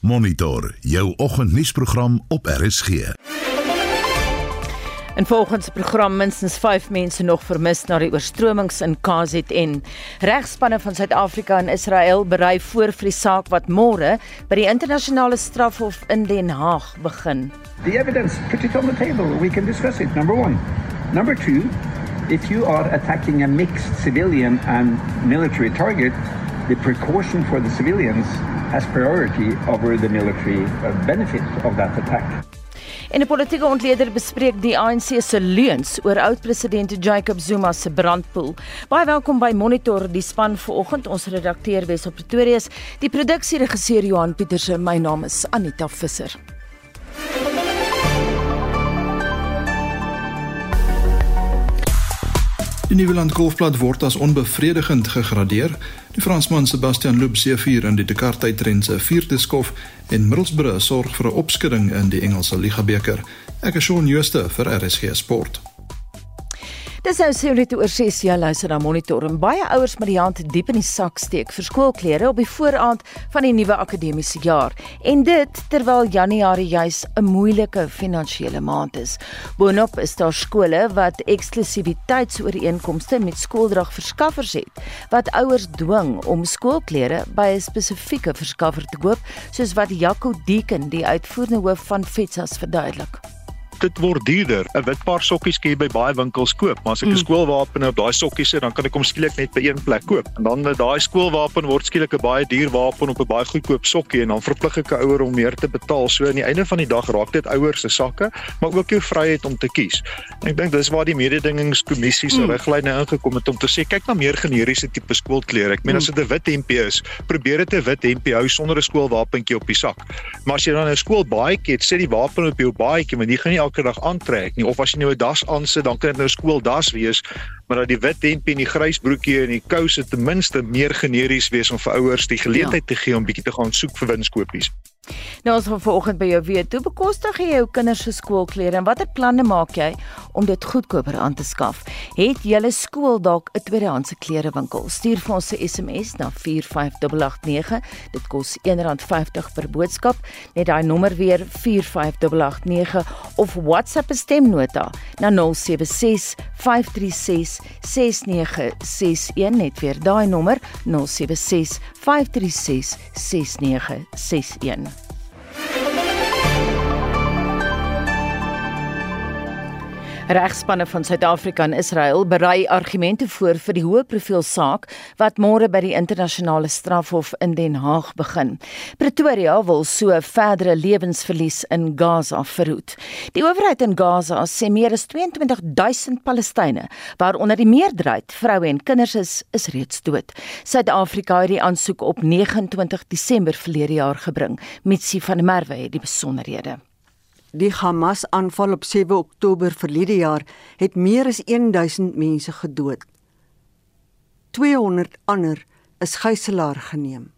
Monitor jou oggendnuusprogram op RSG. En volgens die program minstens 5 mense nog vermis na die oorstromings in KZN. Regspanne van Suid-Afrika en Israel berei voor vir die saak wat môre by die internasionale strafhof in Den Haag begin. The evidence put it on the table. We can discuss it. Number 1. Number 2, if you are attacking a mixed civilian and military target, the precaution for the civilians has priority over the military uh, benefit of that attack. En 'n politieke ontleder bespreek die ANC se leuns oor oud-president Jacob Zuma se brandpoel. Baie welkom by Monitor die span vanoggend. Ons redakteur Wes op Pretoria, die produksieregisseur Johan Pieterse, my naam is Anita Visser. Die Nieuweland Golfplat word as onbevredigend gegradeer. Die Fransman Sebastian Loeb se vier in die Dakar tydren se vierde skof en Middlesbrough sorg vir 'n opskudding in die Engelse Liga beker. Ek is Shaun Schuster vir RSG Sport. Dis nou sê hulle toe oor 6 jaar luister na monitor en baie ouers met die hand diep in die sak steek vir skoolklere op die vooraand van die nuwe akademiese jaar. En dit terwyl Januarie juis 'n moeilike finansiële maand is. Boonop is daar skole wat eksklusiwiteitsooreenkomste met skooldragverskaffers het wat ouers dwing om skoolklere by 'n spesifieke verskaffer te koop, soos wat Jaco Deeken, die uitvoerende hoof van FETSAS verduidelik dit word duurder. 'n Wit paar sokkies kan jy by baie winkels koop, maar as ek 'n mm. skoolwapen op daai sokkies sit, dan kan ek hom skielik net by een plek koop. En dan daai skoolwapen word skielik 'n baie duur wapen op 'n baie goedkoop sokkie en dan verplig ek 'n ouer om meer te betaal. So aan die einde van die dag raak dit ouers se sakke, maar ook jou vryheid om te kies. En ek dink dis waar die mededingingskommissie se mm. riglyne ingekom het om te sê kyk na meer generiese tipe skoolklere. Ek meen as mm. dit 'n wit hempie is, probeer dit 'n wit hempie hou sonder 'n skoolwapentjie op die sak. Maar as jy dan 'n skoolbaadjie het, sit die wapen op jou baadjie, maar jy gaan nie elke dag aantrek nie of as jy nou 'n das aansit dan kan dit nou skooldas wees maar dat die wit hempie en die grys broekie en die kouse ten minste meer generies wees om vir ouers die geleentheid ja. te gee om bietjie te gaan soek vir winskoopies. Nou ons gaan vanoggend by jou weet, hoe bekostig jy jou kinders se skoolklere en watter planne maak jy om dit goedkoper aan te skaf? Het julle skool dalk 'n tweedehandse klerewinkel? Stuur vir ons 'n SMS na 45889. Dit kos R1.50 per boodskap. Net daai nommer weer 45889 of WhatsApp 'n stemnota na 076 536 6961 net weer daai nommer 076 536 6961 Thank you. Regspanne van Suid-Afrika en Israel berei argumente voor vir die hoë profiel saak wat môre by die internasionale strafhof in Den Haag begin. Pretoria wil so verdere lewensverlies in Gaza verhoed. Die owerheid in Gaza sê meer as 22000 Palestynë, waaronder die meerderheid vroue en kinders is, is reeds dood. Suid-Afrika het die aansoek op 29 Desember verlede jaar gebring. Mitsi van der Merwe het die besonderhede. Die Hamas-aanval op 7 Oktober verlede jaar het meer as 1000 mense gedood. 200 ander is gijslaar geneem,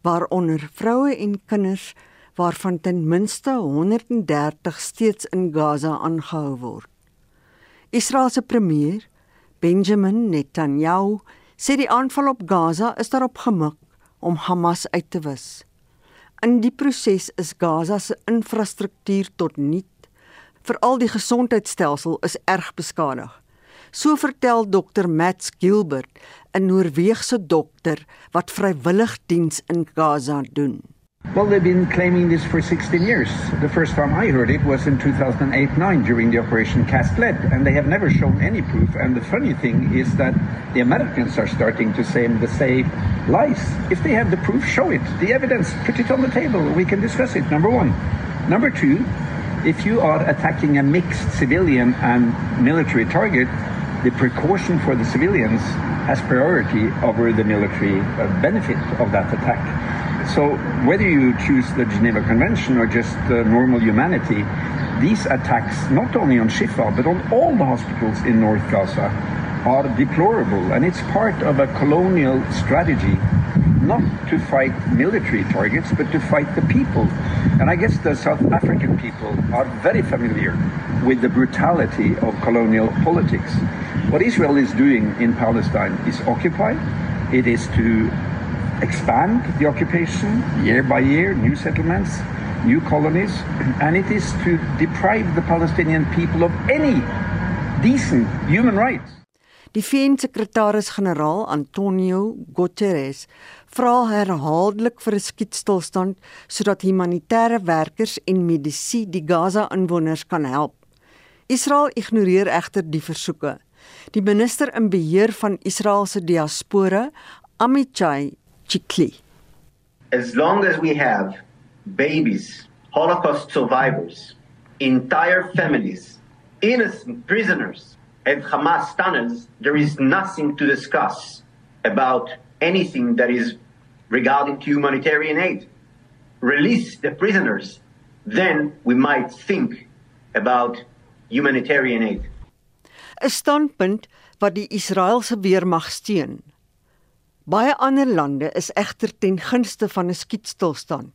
waaronder vroue en kinders waarvan ten minste 130 steeds in Gaza aangehou word. Israel se premier, Benjamin Netanyahu, sê die aanval op Gaza is daarop gemik om Hamas uit te wis. In die proses is Gaza se infrastruktuur tot niet. Veral die gesondheidstelsel is erg beskadig. So vertel dokter Mats Gilbert, 'n Noorse dokter wat vrywillig diens in Gaza doen. Well, they've been claiming this for 16 years. The first time I heard it was in 2008-9 during the Operation Cast Lead, and they have never shown any proof. And the funny thing is that the Americans are starting to say the same lies. If they have the proof, show it. The evidence, put it on the table. We can discuss it. Number one. Number two, if you are attacking a mixed civilian and military target, the precaution for the civilians has priority over the military uh, benefit of that attack. So whether you choose the Geneva Convention or just uh, normal humanity, these attacks, not only on Shifa, but on all the hospitals in North Gaza, are deplorable. And it's part of a colonial strategy not to fight military targets, but to fight the people. And I guess the South African people are very familiar with the brutality of colonial politics. What Israel is doing in Palestine is occupy, it is to expand the occupation year by year, new settlements, new colonies, and it is to deprive the Palestinian people of any decent human rights. Die VN-sekretaris-generaal Antonio Guterres vra herhaaldelik vir 'n skietstilstand sodat humanitêre werkers en medisy die Gaza-inwoners kan help. Israel ignoreer egter die versoeke. Die minister in beheer van Israel se diaspora, Amichai Chikli. As long as we have babies, Holocaust survivors, entire families, innocent prisoners at Hamas tunnels, there is nothing to discuss about anything that is regarding to humanitarian aid. Release the prisoners, then we might think about humanitarian aid. 'n Standpunt wat die Israeliese weermag steun. Baie ander lande is egter ten gunste van 'n skietstilstand.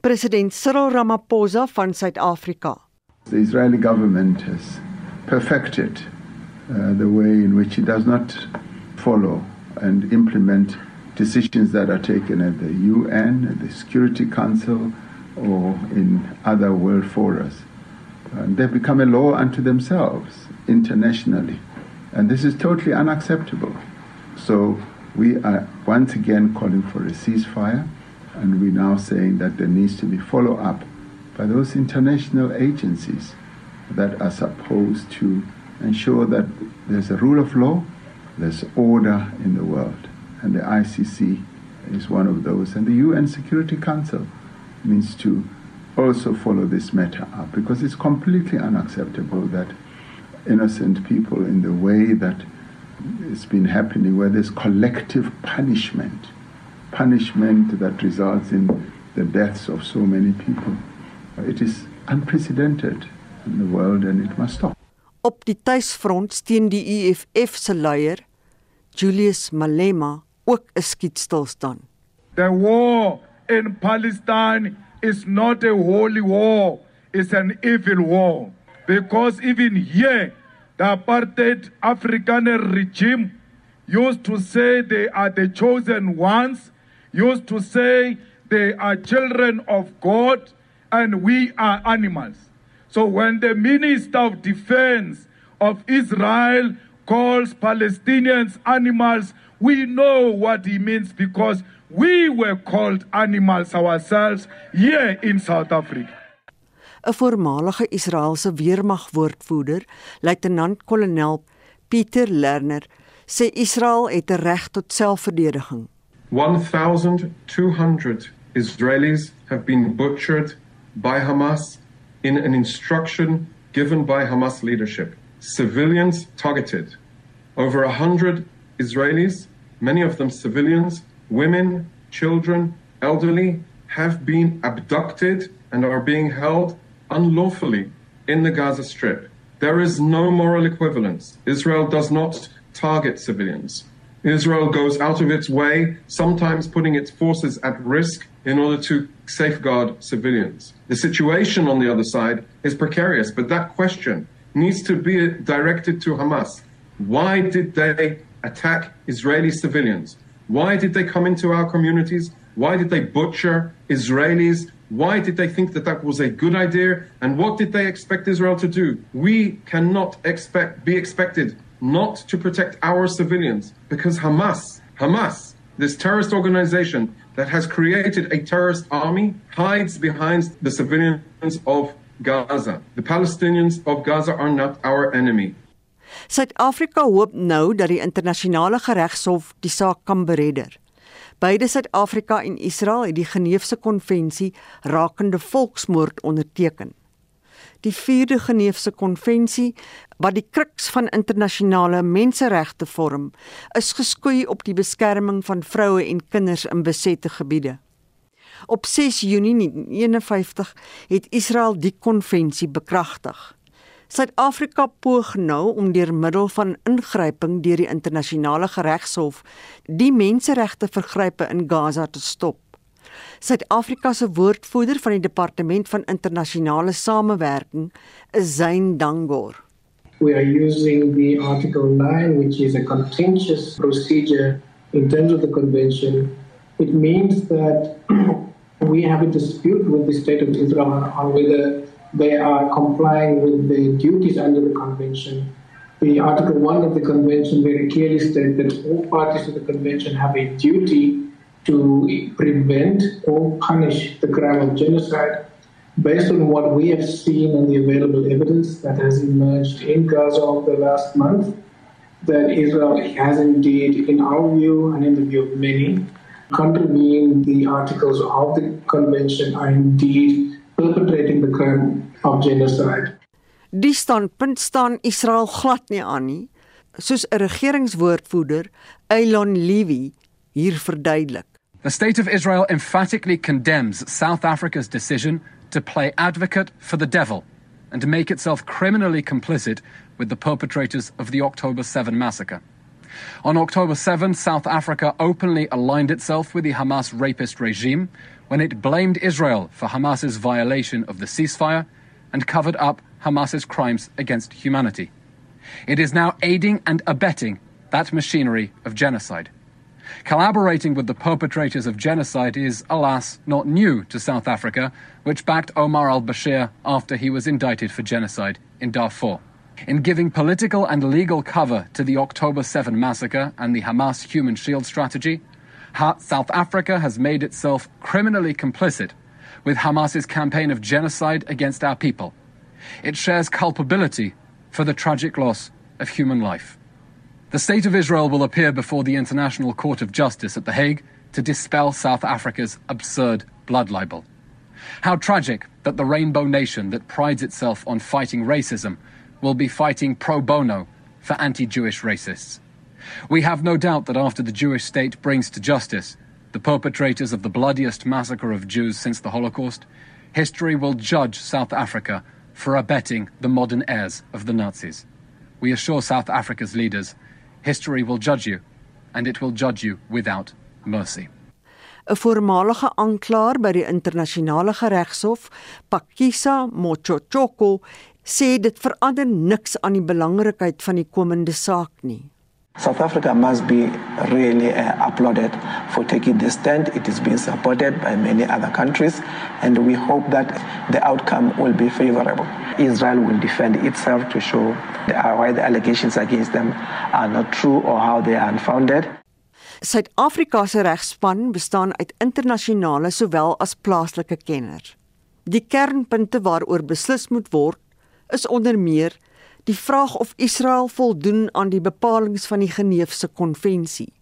President Cyril Ramaphosa van Suid-Afrika. The Israeli government has perfected uh, the way in which it does not follow and implement decisions that are taken at the UN, at the Security Council, or in other world forums. And they've become a law unto themselves internationally. And this is totally unacceptable. So we are once again calling for a ceasefire, and we're now saying that there needs to be follow up by those international agencies that are supposed to ensure that there's a rule of law, there's order in the world. And the ICC is one of those. And the UN Security Council needs to also follow this matter up because it's completely unacceptable that innocent people, in the way that it's been happening, where there's collective punishment, punishment that results in the deaths of so many people, it is unprecedented in the world and it must stop. Op die tuisfront steun die EFF se leier, Julius Malema, ook 'n skietstilstand. The war in Palestine is not a holy war, it's an evil war. Because even here, the apartheid African regime used to say they are the chosen ones, used to say they are children of God and we are animals. So when the Minister of Defense of Israel calls Palestinians animals, we know what he means because we were called animals ourselves here in South Africa. 'n Voormalige Israeliese weermagwoordvoerder, luitenant-kolonel Pieter Lerner, sê Israel het 'n reg tot selfverdediging. 1200 Israelis have been butchered by Hamas in an instruction given by Hamas leadership. Civilians targeted. Over 100 Israelis, many of them civilians, women, children, elderly, have been abducted and are being held unlawfully in the Gaza Strip. There is no moral equivalence. Israel does not target civilians. Israel goes out of its way, sometimes putting its forces at risk in order to safeguard civilians. The situation on the other side is precarious, but that question needs to be directed to Hamas. Why did they attack Israeli civilians? Why did they come into our communities? Why did they butcher Israelis? Why did they think that that was a good idea? And what did they expect Israel to do? We cannot expect be expected not to protect our civilians because Hamas, Hamas, this terrorist organization that has created a terrorist army hides behind the civilians of Gaza. The Palestinians of Gaza are not our enemy. Suid-Afrika hoop nou dat die internasionale geregshof die saak kan beredder. Beide Suid-Afrika en Israel het die Geneefse konvensie rakende volksmoord onderteken. Die 4de Geneefse konvensie wat die kruks van internasionale menseregte vorm, is geskoei op die beskerming van vroue en kinders in besette gebiede. Op 6 Junie 1951 het Israel die konvensie bekragtig. Suid-Afrika poog nou om deur middel van ingryping deur die internasionale geregshof die menseregte vergrype in Gaza te stop. Suid-Afrika se woordvoerder van die departement van internasionale samewerking is Zain Dangor. We are using the article 9 which is a contentious procedure in terms of the convention it means that we have a dispute with the state of Israel on whether they are complying with the duties under the convention. The Article 1 of the convention very clearly states that all parties to the convention have a duty to prevent or punish the crime of genocide based on what we have seen and the available evidence that has emerged in Gaza over the last month, that Israel has indeed, in our view and in the view of many, contravened the articles of the convention are indeed perpetrating crime of genocide. Die standpunt staan Israel glad nie aan nie, soos 'n regeringswoordvoerder, Eilon Levy, hier verduidelik. The state of Israel emphatically condemns South Africa's decision to play advocate for the devil and to make itself criminally complicit with the perpetrators of the October 7 massacre. On October 7, South Africa openly aligned itself with the Hamas rapist regime when it blamed Israel for Hamas's violation of the ceasefire and covered up Hamas's crimes against humanity. It is now aiding and abetting that machinery of genocide. Collaborating with the perpetrators of genocide is, alas, not new to South Africa, which backed Omar al Bashir after he was indicted for genocide in Darfur. In giving political and legal cover to the October 7 massacre and the Hamas human shield strategy, South Africa has made itself criminally complicit with Hamas's campaign of genocide against our people. It shares culpability for the tragic loss of human life. The State of Israel will appear before the International Court of Justice at The Hague to dispel South Africa's absurd blood libel. How tragic that the rainbow nation that prides itself on fighting racism will be fighting pro bono for anti Jewish racists. We have no doubt that after the Jewish state brings to justice the perpetrators of the bloodiest massacre of Jews since the Holocaust, history will judge South Africa for abetting the modern heirs of the Nazis. We assure South Africa's leaders history will judge you, and it will judge you without mercy. 'n Voormalige aanklaer by die internasionale geregshof, Pakisa Mochochoko, sê dit verander niks aan die belangrikheid van die komende saak nie. South Africa must be really uh, applauded for taking this stand. It is being supported by many other countries, and we hope that the outcome will be favorable. Israel will defend itself to show why the allegations against them are not true or how they are unfounded. Suid-Afrika se regspan bestaan uit internasionale sowel as plaaslike kenners. Die kernpunte waaroor beslis moet word is onder meer die vraag of Israel voldoen aan die bepalinge van die Geneefse konvensie.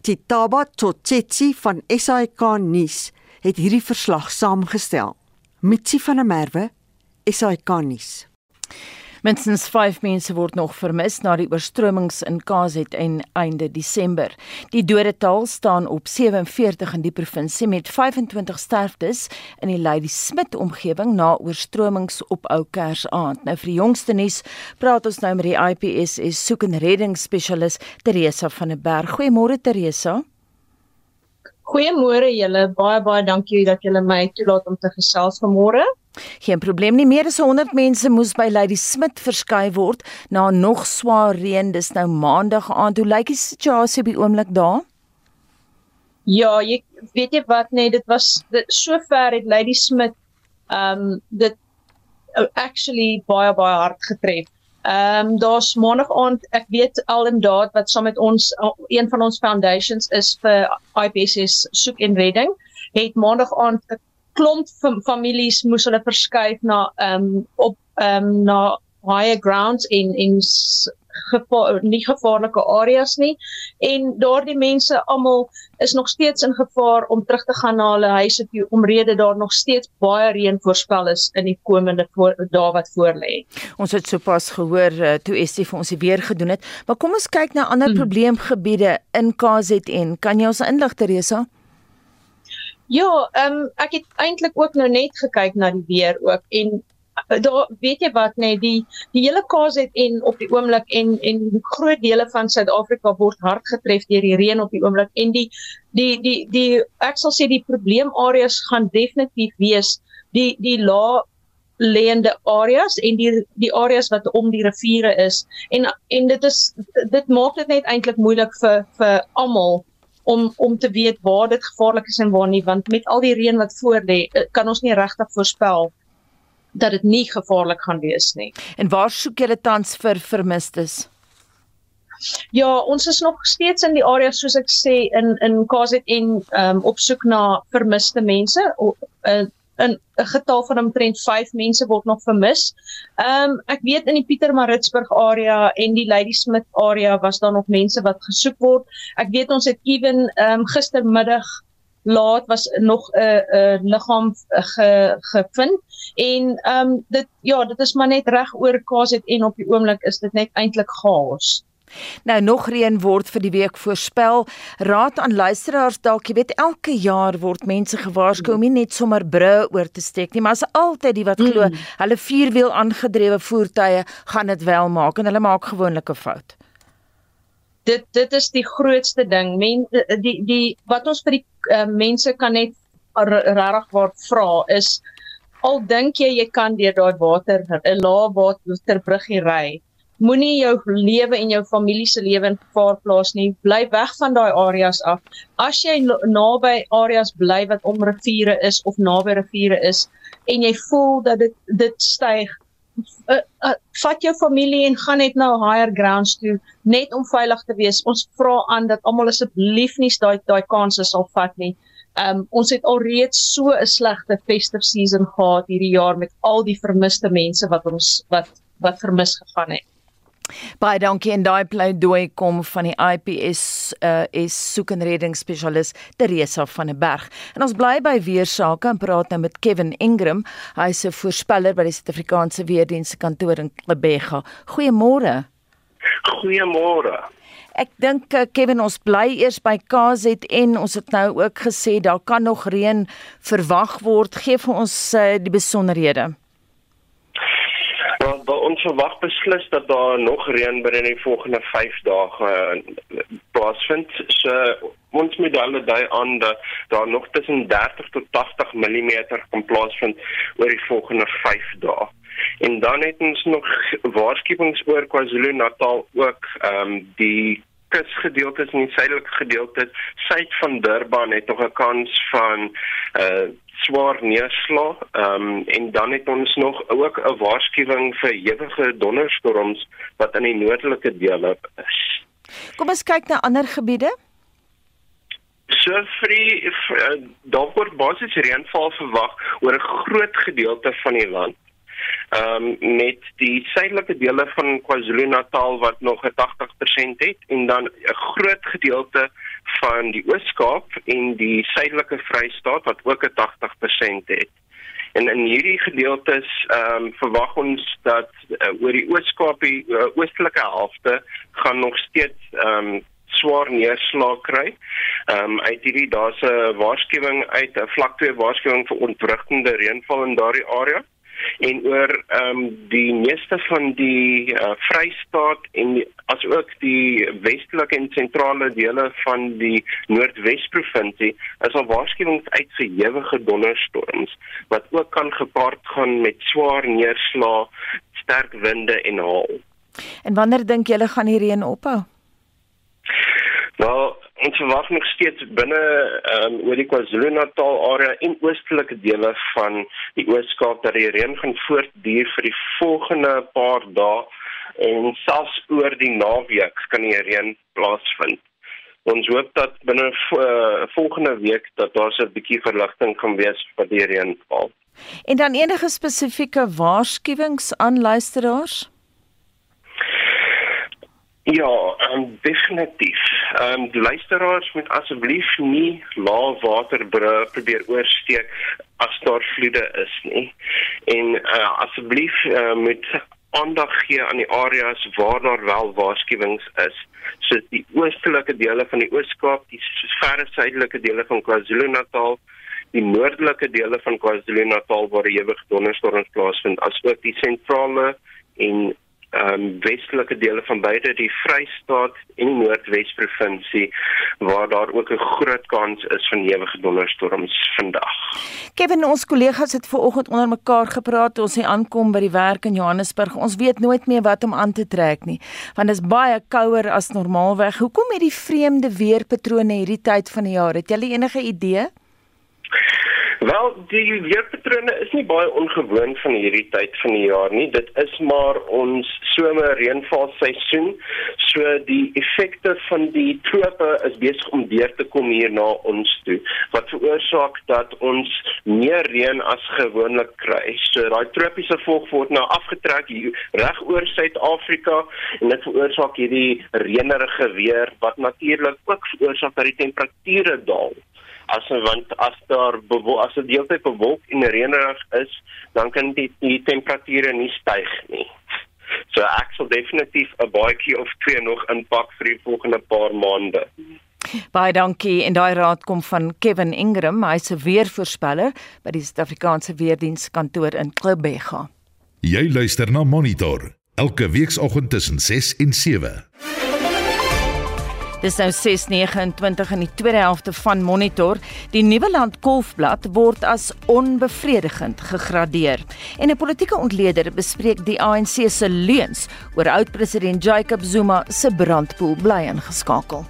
Titaba Totsetsi van SAK nuus het hierdie verslag saamgestel. Mitsi van der Merwe, SAK nuus. Minstens 5 mense word nog vermis na die oorstromings in KZN einde Desember. Die dodetal staan op 47 in die provinsie met 25 sterftes in die Lady Smith omgewing na oorstromings op Ou Kersaand. Nou vir die jongste nuus praat ons nou met die IPSS soek en reddingsspesialis Teresa van der Berg. Goeiemôre Teresa. Goeiemôre julle. Baie baie dankie dat julle my toelaat om te gesels vanmôre. Geen probleem nie. Meer as 100 mense moes by Lady Smith verskuif word na nog swaar reën. Dis nou maandag aand. Hoe lyk die situasie op die oomblik daar? Ja, jy weet jy wat nee, dit was dit sover het Lady Smith ehm um, dit actually baie baie hard getref. Um, daar's maandag aand, ek weet al in daad wat saam met ons een van ons foundations is vir IPSS soek en redding, het maandag aand 'n klomp families moes hulle verskuif na ehm um, op ehm um, na higher grounds in in gevaar nie gevaarlike areas nie en daardie mense almal is nog steeds in gevaar om terug te gaan na hulle huise toe omrede daar nog steeds baie reën voorspel is in die komende dae wat voorlê. Ons het sopas gehoor uh, toe Estie vir ons die weer gedoen het, maar kom ons kyk na ander hmm. probleemgebiede in KZN. Kan jy ons inlig Teresa? Ja, ehm um, ek het eintlik ook nou net gekyk na die weer ook en uh, daar weet jy wat net die die hele KZN op die oomblik en en groot dele van Suid-Afrika word hard getref deur die reën op die oomblik en die die die die ek sal sê die probleemareas gaan definitief wees die die lae leende areas en die die areas wat om die riviere is en en dit is dit maak dit net eintlik moeilik vir vir almal om om te weet waar dit gevaarlik is en waar nie want met al die reën wat voor lê eh, kan ons nie regtig voorspel dat dit nie gevaarlik gaan wees nie. En waar soek julle tans vir vermistes? Ja, ons is nog steeds in die area soos ek sê in in KZN um op soek na vermiste mense. Uh, 'n 'n getal van omtrent 5 mense word nog vermis. Ehm um, ek weet in die Pietermaritzburg area en die Ladysmith area was daar nog mense wat gesoek word. Ek weet ons het ewen ehm um, gistermiddag laat was nog 'n uh, 'n uh, liggaam ge, gevind en ehm um, dit ja, dit is maar net reg oor KZN op die oomblik is dit net eintlik chaos. Nou nog reën word vir die week voorspel. Raad aan luisteraars dalk, jy weet elke jaar word mense gewaarsku om nie net sommer brûe oor te steek nie, maar as altyd die wat glo mm. hulle vierwiel aangedrewe voertuie gaan dit wel maak en hulle maak gewoonlik 'n fout. Dit dit is die grootste ding. Men die die wat ons vir die uh, mense kan net regtig word vra is al dink jy jy kan deur daai water 'n lae waterbruggie ry Moenie jou lewe en jou familie se lewe in gevaar plaas nie. Bly weg van daai areas af. As jy naby areas bly wat om riviere is of naby riviere is en jy voel dat dit dit styg, uh, uh, vat jou familie en gaan net na higher grounds toe net om veilig te wees. Ons vra aan dat almal asseblief nie daai daai kansse sal vat nie. Um ons het alreeds so 'n slegte festive season gehad hierdie jaar met al die vermiste mense wat ons wat wat vermis gegaan het. Baie dankie en daai pleidooi kom van die IPS uh is soek en reddingsspesialis Teresa van der Berg. En ons bly by weersake en praat nou met Kevin Ingram. Hy's 'n voorspeller by die Suid-Afrikaanse Weerdienste kantoor in Klebega. Goeiemôre. Goeiemôre. Ek dink uh, Kevin ons bly eers by KZN. Ons het nou ook gesê daar kan nog reën verwag word. Geef vir ons uh, die besonderhede. Ja, ons verwag beslis dat daar nog reën binne die volgende 5 dae uh, plaasvind. So ons moet hulle dui aan dat daar nog tussen 30 tot 80 mm kan plaasvind oor die volgende 5 dae. En dan het ons nog waarskuwings oor KwaZulu-Natal ook ehm um, die kusgedeeltes en die suidelike gedeeltes suid van Durban het nog 'n kans van uh swaar neerslag. Ehm um, en dan het ons nog ook 'n waarskuwing vir hewige donderstorms wat in die noordelike dele is. Kom ons kyk na ander gebiede. So vir daar word basies reënval verwag oor 'n groot gedeelte van die land ehm um, met die suidelike dele van KwaZulu-Natal wat nog 'n 80% het en dan 'n groot gedeelte van die Oos-Kaap en die suidelike Vrystaat wat ook 'n 80% het. En in hierdie gedeeltes ehm um, verwag ons dat uh, oor die Oos-Kaap die uh, oostelike helfte gaan nog steeds ehm um, swaar neerslag kry. Ehm um, uit hierdie daar's 'n waarskuwing uit 'n vlak 2 waarskuwing vir ontwrigtende reënval in daardie area en oor ehm um, die meeste van die uh, Vrystaat en asook die westelike en sentrale dele van die Noordwes provinsie is al waarskuwings uit vir ewige donderstorms wat ook kan gepaard gaan met swaar neerslae, sterk winde en haal. En wanneer dink julle gaan die reën ophou? Nou, ons verwag nog steeds binne um, oor die KwaZulu-Natal area en oostelike dele van die Oos-Kaap dat die reën gaan voortduur vir die volgende paar dae en selfs oor die naweek kan die reën plaasvind. Ons hoop dat binne uh, volgende week dat daar 'n bietjie verligting kan wees vir die reën val. En dan enige spesifieke waarskuwings aan luisteraars? Ja, um, definitief. Ehm um, luisteraars moet asseblief nie laagwaterbrûe probeer oorsteek as daar vloede is nie. En uh, asseblief uh, moet aandag gee aan die areas waar daar wel waarskuwings is. So die oostelike dele van die Oos-Kaap, die verre suidelike dele van KwaZulu-Natal, die noordelike dele van KwaZulu-Natal waar ewig donderstorms plaasvind, asook die sentrale en ehm um, westelike dele van beide die Vrystaat en Noordwes provinsie waar daar ook 'n groot kans is van ewige donderstorms vandag. Kevin, ons kollegas het ver oggend onder mekaar gepraat toe ons hier aankom by die werk in Johannesburg. Ons weet nooit meer wat om aan te trek nie, want dit is baie kouer as normaalweg. Hoekom het die vreemde weerpatrone hierdie tyd van die jaar? Het jy enige idee? Wel, die weerpatrone is nie baie ongewoon van hierdie tyd van die jaar nie. Dit is maar ons somer reënvalseisoen. So die effekte van die trope is besig om deur te kom hier na ons toe wat veroorsaak dat ons meer reën as gewoonlik kry. So daai tropiese volk word nou afgetrek hier reg oor Suid-Afrika en dit veroorsaak hierdie reënerige weer wat natuurlik ook veroorsaak dat die temperature daal as want as daar as dit deeltyd bewolk en reënerig is, dan kan die, die temperature nie styg nie. So ek sal definitief 'n baadjie of twee nog inpak vir die volgende paar maande. Baie dankie en daai raad kom van Kevin Ingram, hy's 'n weervoorspeller by die Suid-Afrikaanse Weerdienste kantoor in Klubega. Jy luister na Monitor elke weekoggend tussen 6 en 7. Dis nou 6:29 in die tweede helfte van Monitor. Die Nuwe Land Kolfblad word as onbevredigend gegradeer. En 'n politieke ontleder bespreek die ANC se leuns oor oud-president Jacob Zuma se brandpoel bly ingeskakel.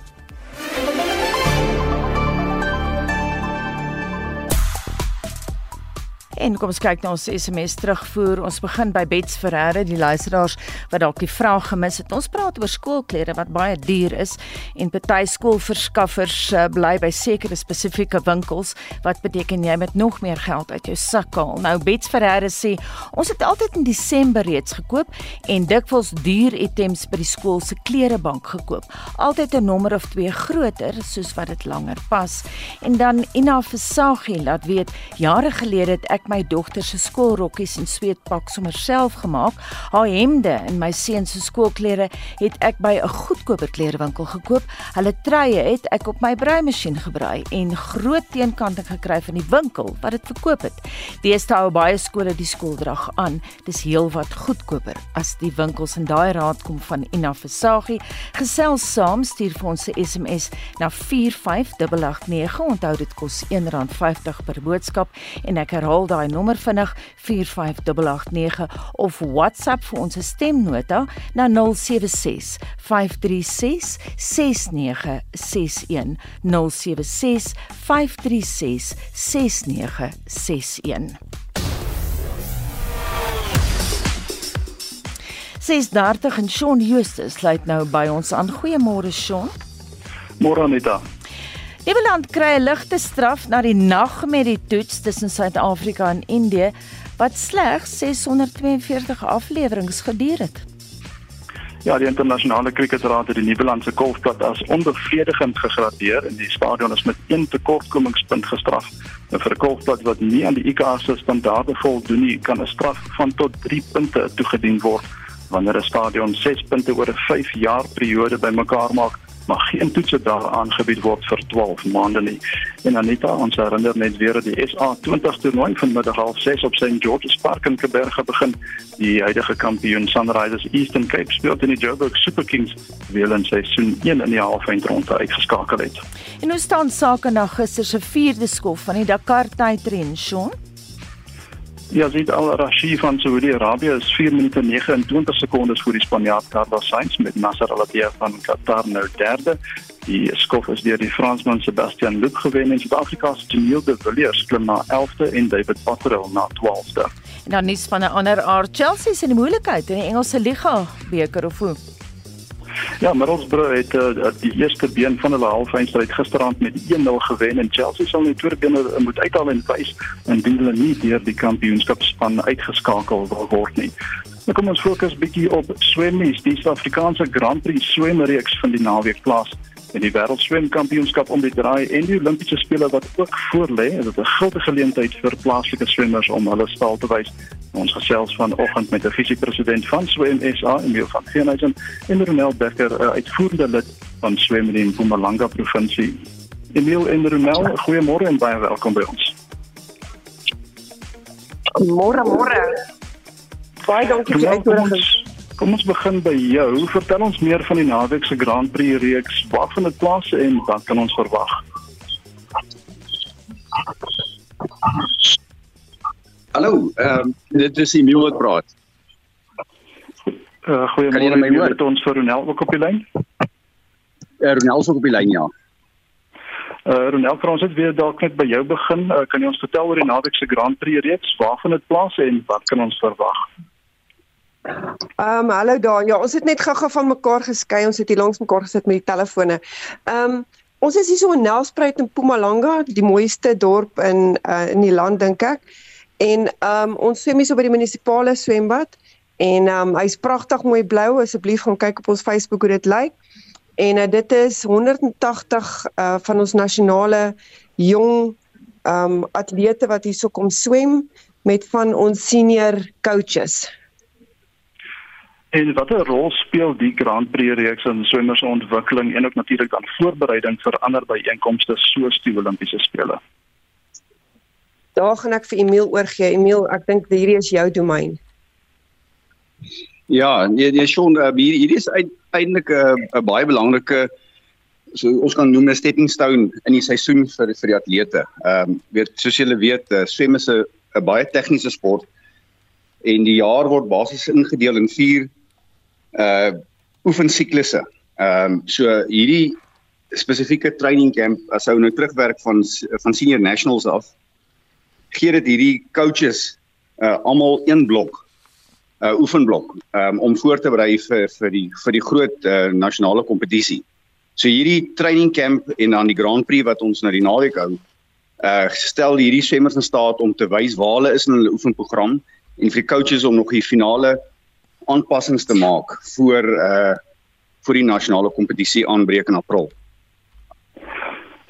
En kom ons kyk na ons SMS terugvoer. Ons begin by Bets Ferreira, die luisteraars wat dalk die vraag gemis het. Ons praat oor skoolklere wat baie duur is en party skoolverskaffers uh, bly by sekere spesifieke winkels wat beteken jy met nog meer geld uit jou sak haal. Nou Bets Ferreira sê, ons het altyd in Desember reeds gekoop en dikwels duur items by die skool se klerebank gekoop. Altyd 'n nommer of 2 groter soos wat dit langer pas. En dan Ina Versagie laat weet, jare gelede het ek my dogter se skoolrokkies en sweetpak sommer self gemaak. Haar hemde en my seun se skoolklere het ek by 'n goedkoper klerewinkel gekoop. Hulle truie het ek op my breimasjien gebrei en groot teenkanting gekry van die winkel wat dit verkoop het. Deesdae hou baie skole die skooldrag aan. Dis heelwat goedkoper as die winkels en daai raad kom van Ina Versagie. Gesels saam stuur vir ons 'n SMS na 45889. Onthou dit kos R1.50 per boodskap en ek herhaal daai nommer vinnig 45889 of WhatsApp vir ons stemnota na 076 536 6961 076 536 6961 6:30 en Shaun Justus sluit nou by ons aan. Goeiemôre Shaun. Môre Anita. Nieuweland kry 'n ligte straf na die nag met die toets tussen Suid-Afrika en Indië wat slegs 642 afleweringe geduur het. Ja, die internasionale kriketraad het die Nieuweland se golfplat as onbevredigend gegradeer en die stadion is met een tekortkomingspunt gestraf. En vir 'n golfplat wat nie aan die ICA se standaarde voldoen nie, kan 'n straf van tot 3 punte toegedien word wanneer 'n stadion 6 punte oor 'n 5 jaar periode bymekaar maak maar geen toetse daar aangebied word vir 12 maande nie. En Anita, ons herinner net weer dat die SA20 toernooi vanmiddag half 6 op St George's Park in Kaapberge begin. Die huidige kampioen Sunrisers Eastern Cape speel teen die Joburg Super Kings wie hulle in seisoen 1 in die halfeindronde uitgeskakel het. En hoe staan sake na gister se vierde skof van die Dakar tydren, Sean? Yazid Al-Rashid van Saudi-Arabië is 4 minute 29 sekondes voor die Spanjaard Carlos Sainz met Nasser Al-Attiyah van Qatar nou derde. Die skof is deur die Fransman Sebastian Loeb gewen en Suid-Afrika se Jamil de Villiers klim na 11de en David Patrell na 12de. En dan nuus van 'n ander aard, Chelsea die moeilikheid in die Engelse Liga beker of hoe? Ja, Middlesbrough het uh, die eerste been van hulle halfeindstryd gisteraand met 1-0 gewen en Chelsea sal net tweede been uh, moet uithaal en wys indien hulle nie deur die kampioenskapspan uitgeskakel wil word nie. Nou kom ons fokus bietjie op swemmies. Die Suid-Afrikaanse Grand Prix swemreeks van die naweek plaas in die wêreldswemkampioenskap om die draai en die Olimpiese spele wat ook voorlê. Dit is 'n groot geleentheid vir plaaslike swemmers om hulle staal te wys. Ons gesels vanoggend met 'n visiepresident van Swem SA, Emil van Geenhuizen, en Ronel Becker, 'n uitvoerende lid van Swem in Mpumalanga provinsie. Emil en Ronel, goeiemôre en baie welkom by ons. Môre môre. Baie dankie vir die uitnodiging. Kom ons begin by jou. Vertel ons meer van die naweek se Grand Prix reeks. Waar vind dit plaas en wat kan ons verwag? Hallo, ehm um, dit is Emil wat praat. Uh, Goeiemôre. My hoor? Ons vir Ronel ook op die lyn? Ja, uh, Ronel is ook op die lyn, ja. Uh Ronel, vir ons het weer dalk net by jou begin. Uh, kan jy ons vertel oor die naweek se Grand Prix reeks? Waar vind dit plaas en wat kan ons verwag? Ehm um, hallo daar. Ja, ons het net gou-gou van mekaar geskei. Ons het hier langs mekaar gesit met die telefone. Ehm um, ons is hier so in Nelspruit in Mpumalanga, die mooiste dorp in uh, in die land dink ek. En ehm um, ons swem hier so by die munisipale swembad en ehm um, hy's pragtig mooi blou. Asseblief gaan kyk op ons Facebook hoe dit lyk. En uh, dit is 180 uh van ons nasionale jong um atlete wat hierso kom swem met van ons senior coaches. En watter rol speel die Grand Prix reeks in swemmers se ontwikkeling en ook natuurlik dan voorbereiding vir ander byeenkomste soos die Olimpiese spele? Daar gaan ek vir Emil oorgee. Emil, ek dink hierdie is jou domein. Ja, nee, nee Shaun, uh, hier hier is eintlik 'n uh, baie belangrike so ons kan noem 'n stepping stone in die seisoen vir vir die atlete. Ehm um, weet soos julle weet, uh, swem is 'n baie tegniese sport en die jaar word basies ingedeel in 4 uh oefensiklusse. Ehm um, so hierdie spesifieke training camp as ou nou terugwerk van van senior nationals af gee dit hierdie coaches uh almal een blok uh oefenblok um, om voor te berei vir vir die vir die groot uh, nasionale kompetisie. So hierdie training camp en dan die Grand Prix wat ons nou die naweek hou, uh stel hierdie swemmers in staat om te wys waar hulle is in hulle oefenprogram en vir die coaches om nog die finale aanpassings te maak voor uh vir die nasionale kompetisie aanbreek in April.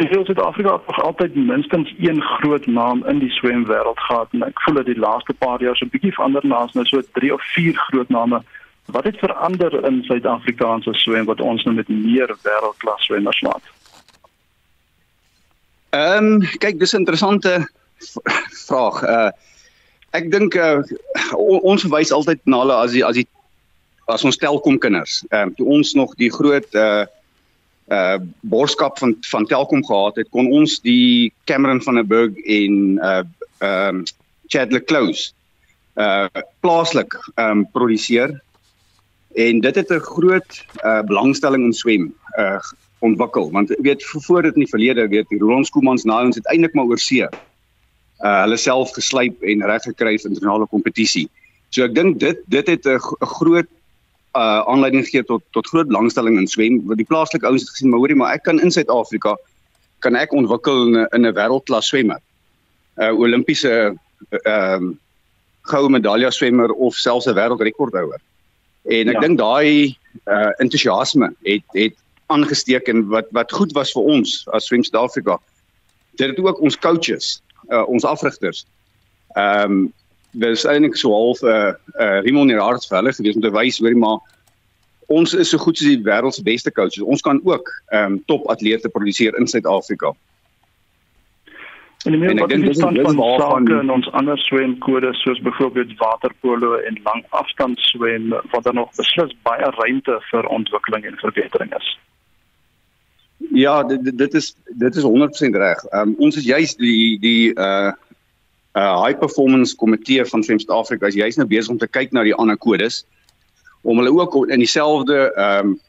Ek wil Suid-Afrika nog altyd minstens een groot naam in die swemwêreld gehad en ek voel dat die laaste paar jaar so 'n bietjie verander na ons nou so 3 of 4 groot name. Wat het verander in Suid-Afrikaanse swem wat ons nou met meer wêreldklas swemmers laat? Ehm um, kyk dis 'n interessante vraag. Uh ek dink uh, ons wys altyd na hulle as die as die as ons telkom kinders. Ehm um, toe ons nog die groot uh uh borskap van van Telkom gehad het, kon ons die Cameron van der Burg en uh ehm um, Chadley Close uh plaaslik ehm um, produseer. En dit het 'n groot uh belangstelling in swem uh ontwikkel want jy weet voor dit in die verlede weet die Roland Skoomans nou ons het eintlik maar oor see uh hulle self geslyp en reg gekry vir internasionale kompetisie. So ek dink dit dit het 'n groot uh aanleiding gegee tot tot groot belangstelling in swem. Want die plaaslike ouens het gesien, maar hoorie, maar ek kan in Suid-Afrika kan ek ontwikkel in 'n in 'n wêreldklas swemmer. 'n uh, Olimpiese ehm uh, goue medalje swemmer of selfs 'n wêreldrekordhouer. En ek ja. dink daai uh entoesiasme het het aangesteek en wat wat goed was vir ons as Swem Suid-Afrika. Dit het ook ons coaches, uh ons afrigters. Ehm um, dis eintlik so half 'n uh, uh, Rimon Nerard vir hulle gewees om te wys hoor maar ons is so goed soos die wêreld se beste coaches. Ons kan ook ehm um, top atlete produseer in Suid-Afrika. En die meer wat die stand van sake in ons ander swemkodes soos byvoorbeeld waterpolo en langafstand swem wat daar nog beslis baie ruimte vir ontwikkeling en verbetering is. Ja, dit dit is dit is 100% reg. Ehm um, ons is juist die die uh uh high performance komitee van Swem Suid-Afrika is juist nou besig om te kyk na die ander kodes om hulle ook in dieselfde ehm um,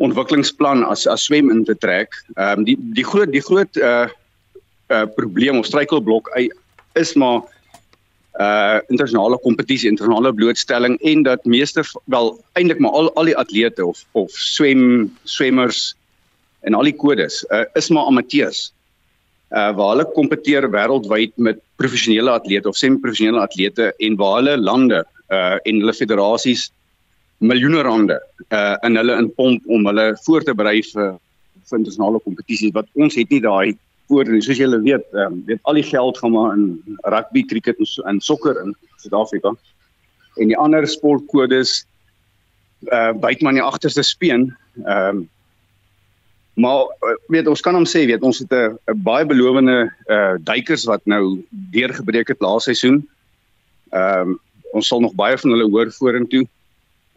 ontwikkelingsplan as as swem in te trek. Ehm um, die die groot die groot uh uh probleem of struikelblok is maar uh internasionale kompetisie, internasionale blootstelling en dat meeste wel eintlik maar al al die atlete of of swem swemmers en al die kodes uh, is maar amateurs uh waar hulle kompeteer wêreldwyd met professionele atlete of semi-professionele atlete en waar hulle lande uh en hulle federasies miljoene rande uh in hulle inpomp om hulle voor te berei vir vir internasionale kompetisies. Wat ons het nie daai voor nie. Soos julle weet um, weet al die geld gaan maar in rugby, cricket en, en sokker in Suid-Afrika. En die ander sportkodes uh byt maar in die agterste speen ehm um, Maar eh, weet ons kan hom sê weet ons het 'n baie belowende uh duikers wat nou deurgebreek het laaste seisoen. Ehm um, ons sal nog baie van hulle hoor vorentoe.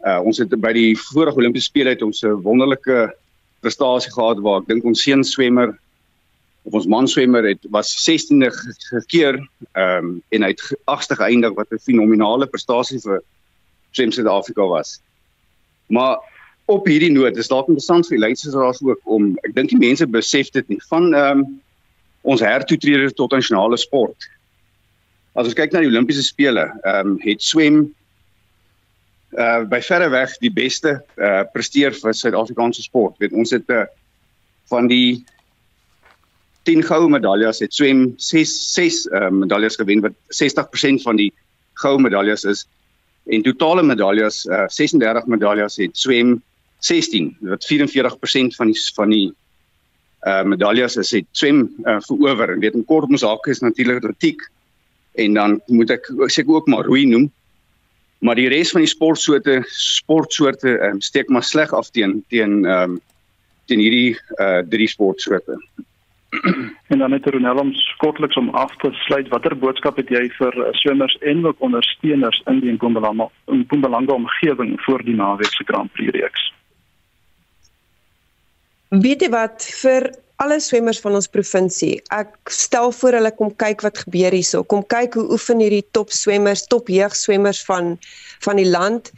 Uh ons het by die vorige Olimpiese spele het ons 'n wonderlike prestasie gehad waar ek dink ons seun swemmer of ons man swemmer het was 16de gekeer ehm um, en hy het 8ste geëindig wat 'n fenominale prestasie vir swem Suid-Afrika was. Maar op hierdie noot is dalk interessant vir die luisteraars ook om ek dink die mense besef dit nie van ehm um, ons hertoetrede tot nasionale sport. As ons kyk na die Olimpiese spele, ehm um, het swem uh by verre weg die beste uh presteer vir Suid-Afrikaanse sport. Weet ons het uh, van die 10 goue medaljes het swem 6 6 uh, medaljes gewen wat 60% van die goue medaljes is en totale medaljes uh, 36 medaljes het swem 16 wat 44% van die van die uh medaljes is het swem uh, verower. En weet in kort mos hake is natuurlik atletiek en dan moet ek seker ook maar roei noem. Maar die res van die sportsoorte sportsoorte um, steek maar sleg af teen teen ehm um, teen hierdie uh drie sportsoorte. En dan net Ronel om kortliks om af te sluit. Watter boodskap het jy vir swemmers en ook ondersteuners in die Mpumalanga Mpumalanga omgewing vir die naweek se Grand Prix reeks Weet jy wat vir alle swemmers van ons provinsie ek stel voor hulle kom kyk wat gebeur hierso kom kyk hoe oefen hierdie top swemmers top jeugswemmers van van die land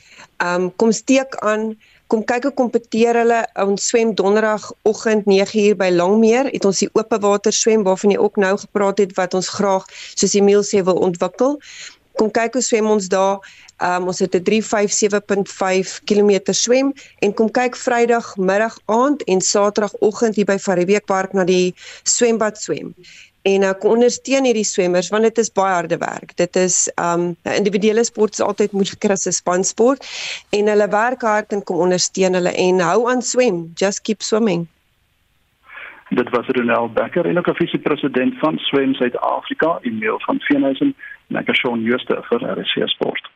um, kom steek aan kom kyk hoe kompeteer hulle. Ons swem donderdagoggend 9uur by Longmeer. Het ons die oop water swem waarvan jy ook nou gepraat het wat ons graag soos Emil sê wil ontwikkel. Kom kyk hoe swem ons daar. Um, ons het 'n 357.5 km swem en kom kyk Vrydag middag aand en Saterdagoggend hier by Fariebeek Park na die swembad swem en ek ondersteun hierdie swemmers want dit is baie harde werk. Dit is um individuele sport is altyd moeiliker as 'n spansport en hulle werk hard en kom ondersteun hulle en hou aan swem. Just keep swimming. Dit was Ronel Becker en ook 'n visiepresident van Swem Suid-Afrika, Emil van Veenhuizen, en ek is Shaun Jooste vir RC Sport.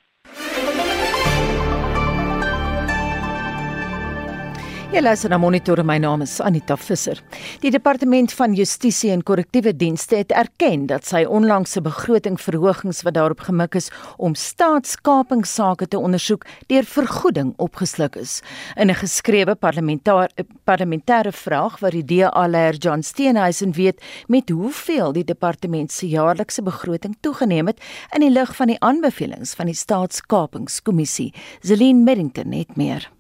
Jy luister na Monitor, my naam is Anita Visser. Die Departement van Justisie en Korrektiewe Dienste het erken dat sy onlangse begrotingverhogings wat daarop gemik is om staatskapingsake te ondersoek, deur vergoeding opgesluk is. In 'n geskrewe parlementêre parlementêre vraag wat die DA-leier John Steenhuisen weet met hoeveel die departement se jaarlikse begroting toegeneem het in die lig van die aanbevelings van die Staatskapingskommissie. Zelin Merrington het meer.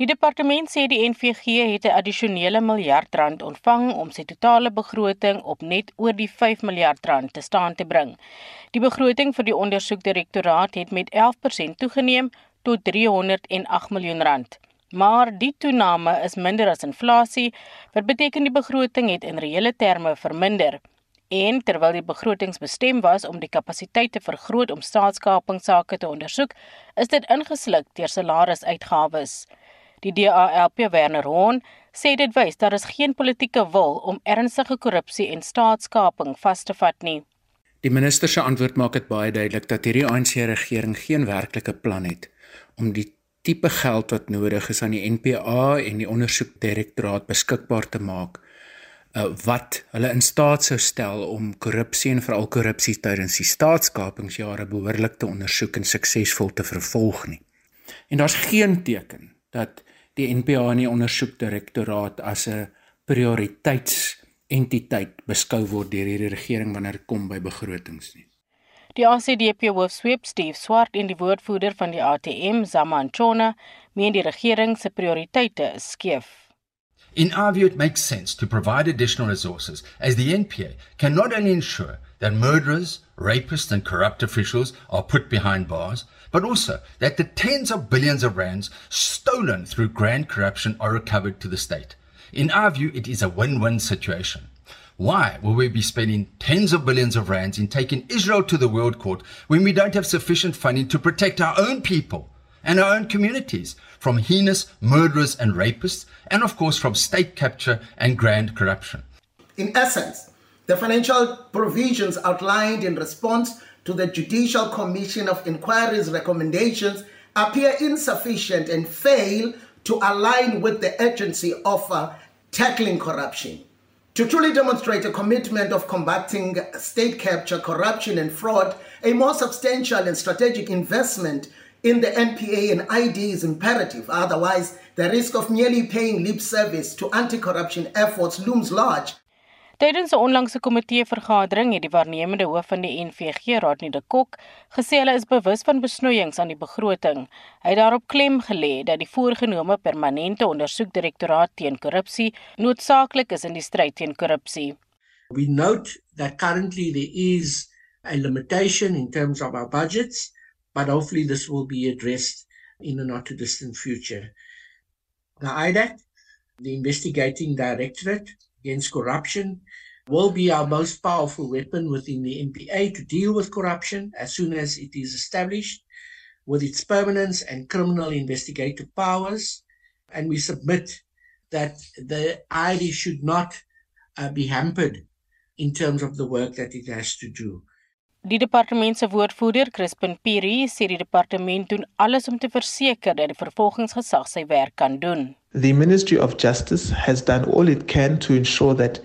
Die departement sê die NVG het 'n addisionele miljard rand ontvang om sy totale begroting op net oor die 5 miljard rand te staan te bring. Die begroting vir die ondersoekdirektoraat het met 11% toegeneem tot 308 miljoen rand. Maar die toename is minder as inflasie, wat beteken die begroting het in reële terme verminder. En terwyl die begrotings bestem was om die kapasiteit te vergroot om staatskapingsake te ondersoek, is dit ingesluk deur salarisuitgawes. Die DALP Werner Hoorn sê dit wys daar is geen politieke wil om ernstige korrupsie en staatskaping vas te vat nie. Die minister se antwoord maak dit baie duidelik dat hierdie ANC regering geen werklike plan het om die tipe geld wat nodig is aan die NPA en die ondersoekdirektoraat beskikbaar te maak uh, wat hulle in staat sou stel om korrupsie en veral korrupsie tydens die staatskapingsjare behoorlik te ondersoek en suksesvol te vervolg nie. En daar's geen teken dat die NPA en die ondersoekdirektoraat as 'n prioriteitsentiteit beskou word deur hierdie regering wanneer dit kom by begrotings nie. Die ACDP hoofsweep Steve Swart en die woordvoerder van die ATM, Zaman Chona, meen die regering se prioriteite is skeef. In our view, it makes sense to provide additional resources as the NPA can not only ensure that murderers, rapists, and corrupt officials are put behind bars, but also that the tens of billions of rands stolen through grand corruption are recovered to the state. In our view, it is a win-win situation. Why will we be spending tens of billions of rands in taking Israel to the world court when we don't have sufficient funding to protect our own people and our own communities from heinous murderers and rapists, and of course from state capture and grand corruption? In essence, the financial provisions outlined in response to the Judicial Commission of Inquiry's recommendations appear insufficient and fail to align with the urgency of uh, tackling corruption. To truly demonstrate a commitment of combating state capture, corruption, and fraud, a more substantial and strategic investment in the NPA and ID is imperative. Otherwise, the risk of merely paying lip service to anti corruption efforts looms large. Tydens 'n onlangse komitee-vergadering het die waarnemende hoof van die NVG, Rodney de Kok, gesê hulle is bewus van besnoeiings aan die begroting. Hy het daarop klem gelê dat die voorgenome permanente ondersoekdirektoraat teen korrupsie noodsaaklik is in die stryd teen korrupsie. We note that currently there is a limitation in terms of our budgets, but hopefully this will be addressed in the not too distant future. The IDAC, the investigating directorate against corruption, will be our most powerful weapon within the NPA to deal with corruption as soon as it is established with its permanence and criminal investigative powers. And we submit that the ID should not uh, be hampered in terms of the work that it has to do. Die departement se woordvoerder, Crispin Piri, sê die departement doen alles om te verseker dat die vervolgingsgesag sy werk kan doen. The Ministry of Justice has done all it can to ensure that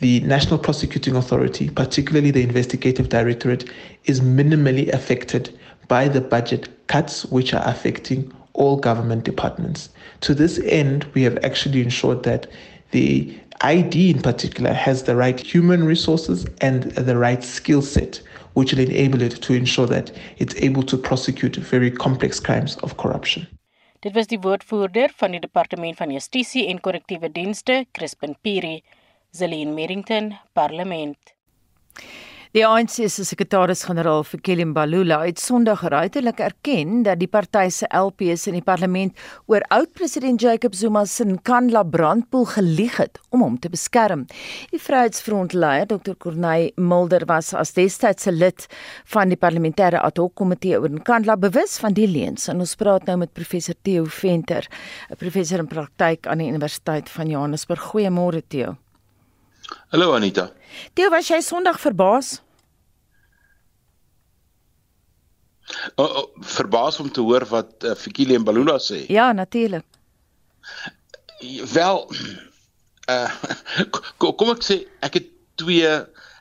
the National Prosecuting Authority, particularly the Investigative Directorate, is minimally affected by the budget cuts which are affecting all government departments. To this end, we have actually ensured that the ID in particular has the right human resources and the right skill set which will enable it to ensure that it's able to prosecute very complex crimes of corruption. Dit was die woordvoerder van die Departement van Justisie en Korrektiewe Dienste, Crispin Piri, Zelin Merrington, Parlement. Die ANC se sekretaris-generaal vir Kelly Mbalula het Sondag ruiterlik erken dat die party se LPs in die parlement oor oud-president Jacob Zuma se Nkandla brandpoel gelieg het om hom te beskerm. Die Vryheidsfront-leier, Dr. Corneille Mulder, was as destydse lid van die parlementêre ad hoc komitee oor Nkandla bewus van die leuns. En ons praat nou met professor Theo Venter, 'n professor in praktyk aan die Universiteit van Johannesburg. Goeiemôre Theo. Hallo Anita. Theo, was jy Sondag verbaas? Oh, oh, verbaas om te hoor wat uh, Fikile en Balula sê. Ja, natuurlik. Wel uh kom ek sê ek het twee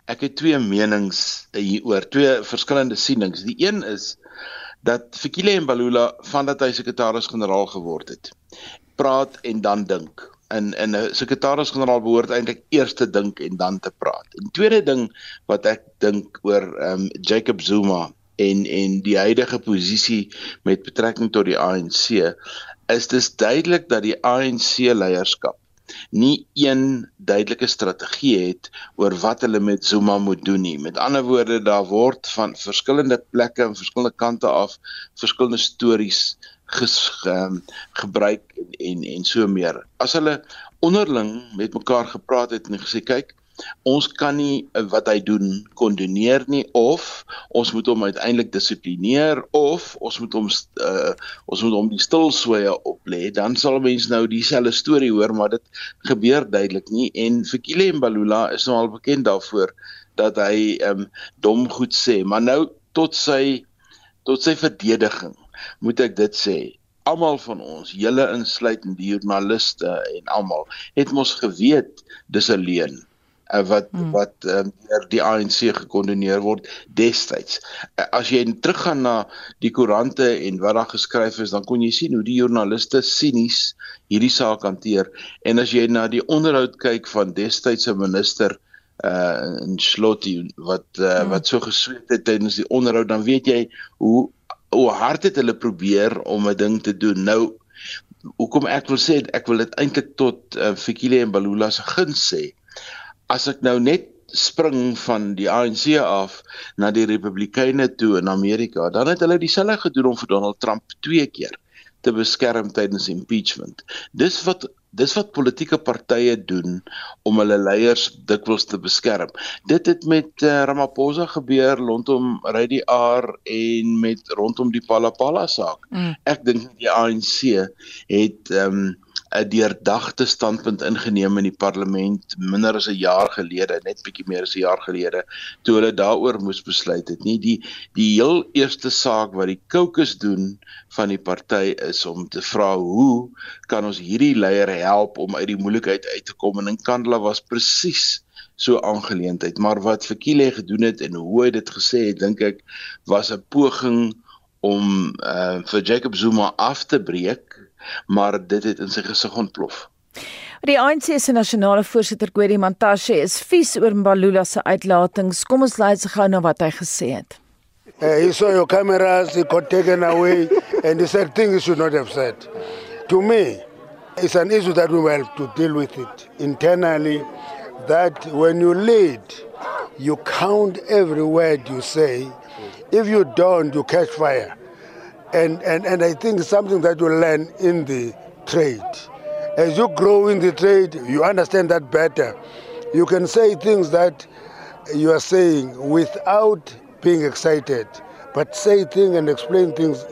ek het twee menings hieroor, twee verskillende sienings. Die een is dat Fikile en Balula vandat hy sekretaris-generaal geword het, praat en dan dink en en 'n sekretaris-generaal behoort eintlik eers te dink en dan te praat. En tweede ding wat ek dink oor ehm um, Jacob Zuma en en die huidige posisie met betrekking tot die ANC is dis duidelik dat die ANC leierskap nie een duidelike strategie het oor wat hulle met Zuma moet doen nie. Met ander woorde, daar word van verskillende plekke en verskillende kante af verskillende stories ges, um, gebruik en, en so meer. As hulle onderling met mekaar gepraat het en gesê kyk, ons kan nie uh, wat hy doen kondoneer nie of ons moet hom uiteindelik dissiplineer of ons moet hom uh, ons moet hom die stilswye oplê, dan sal mense nou dieselfde storie hoor, maar dit gebeur duidelik nie. En Fikile Mbalula is nou al bekend daarvoor dat hy um, dom goed sê, maar nou tot sy tot sy verdediging moet ek dit sê. Almal van ons, julle insluitend die joernaliste en almal, het mos geweet dis 'n leuen eh, wat hmm. wat um, deur die ANC gekondoneer word destyds. Eh, as jy teruggaan na die koerante en wat daar geskryf is, dan kon jy sien hoe die joernaliste sinies hierdie saak hanteer. En as jy na die onderhoud kyk van destydse minister uh in Slotti wat uh, hmm. wat so gesweet het tydens die onderhoud dan weet jy hoe hoe hard het hulle probeer om 'n ding te doen. Nou hoekom ek wil sê ek wil dit eintlik tot uh, Fikile en Balula se guns sê. As ek nou net spring van die ANC af na die Republikeine toe in Amerika, dan het hulle dieselfde gedoen om vir Donald Trump twee keer te beskerm tydens impeachment. Dis wat dis wat politieke partye doen om hulle leiers dikwels te beskerm. Dit het met uh, Ramaphosa gebeur rondom Rudi R en met rondom die Palapala saak. Mm. Ek dink die ANC het ehm um, 'n deurdagte standpunt ingeneem in die parlement minder as 'n jaar gelede, net bietjie meer as 'n jaar gelede, toe hulle daaroor moes besluit het. Nie die die heel eerste saak wat die caucus doen van die party is om te vra hoe kan ons hierdie leier help om uit die moeilikheid uit te kom en in Kandla was presies so aangeleentheid maar wat Fikile gedoen het en hoe hy dit gesê het dink ek was 'n poging om uh, vir Jacob Zuma af te breek, maar dit het in sy gesig ontplof. Die ANC se nasionale voorsitter Gwedi Mantashe is vies oor Mbalula se uitlatings. Kom ons luister gou na wat hy gesê het. Uh, he saw your cameras, he got taken away, and he said things he should not have said. To me, it's an issue that we will have to deal with it internally. That when you lead, you count every word you say. If you don't, you catch fire. And, and, and I think something that you learn in the trade. As you grow in the trade, you understand that better. You can say things that you are saying without being excited, but say things and explain things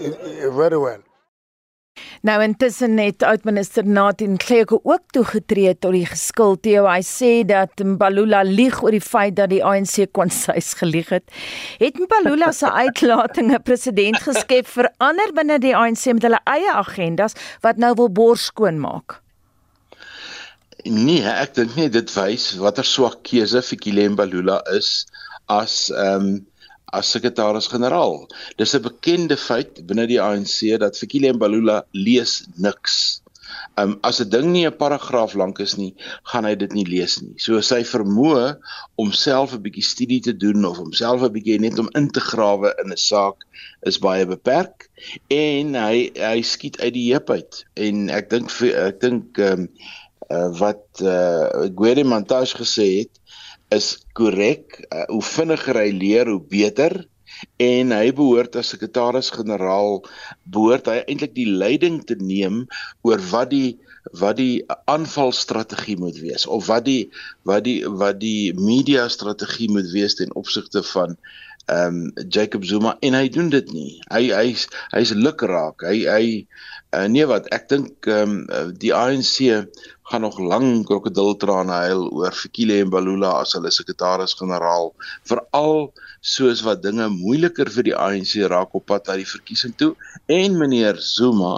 very well. Nou intussen het oudminister Nathan Kleko ook toegetree tot die geskuld Theo. Hy sê dat Mbalula lieg oor die feit dat die ANC konsuis gelieg het. Het Mbalula se uitlatings president geskep verander binne die ANC met hulle eie agendas wat nou wil bors skoon maak? Nee, ek dink nie dit wys watter swak keuse Fikile Mbalula is as ehm um, as sekretaris-generaal. Dis 'n bekende feit binne die ANC dat Fikile Mbalula lees niks. Um as 'n ding nie 'n paragraaf lank is nie, gaan hy dit nie lees nie. So sy vermoë om self 'n bietjie studie te doen of om self 'n bietjie net om in te grawe in 'n saak is baie beperk en hy hy skiet uit die heup uit. En ek dink ek dink um uh, wat uh, Gwede Montage gesê het is korrek. Uh, hoe vinniger hy leer, hoe beter. En hy behoort as sekretaris-generaal behoort hy eintlik die leiding te neem oor wat die wat die aanvalstrategie moet wees of wat die wat die wat die media strategie moet wees ten opsigte van ehm um, Jacob Zuma en hy doen dit nie. Hy hy's hy's lukraak. Hy hy uh, nee wat ek dink ehm um, die ANC gaan nog lank krokodiltrane huil oor Fikile en Balula as hulle sekretaris-generaal veral soos wat dinge moeiliker vir die ANC raak op pad na die verkiesing toe en meneer Zuma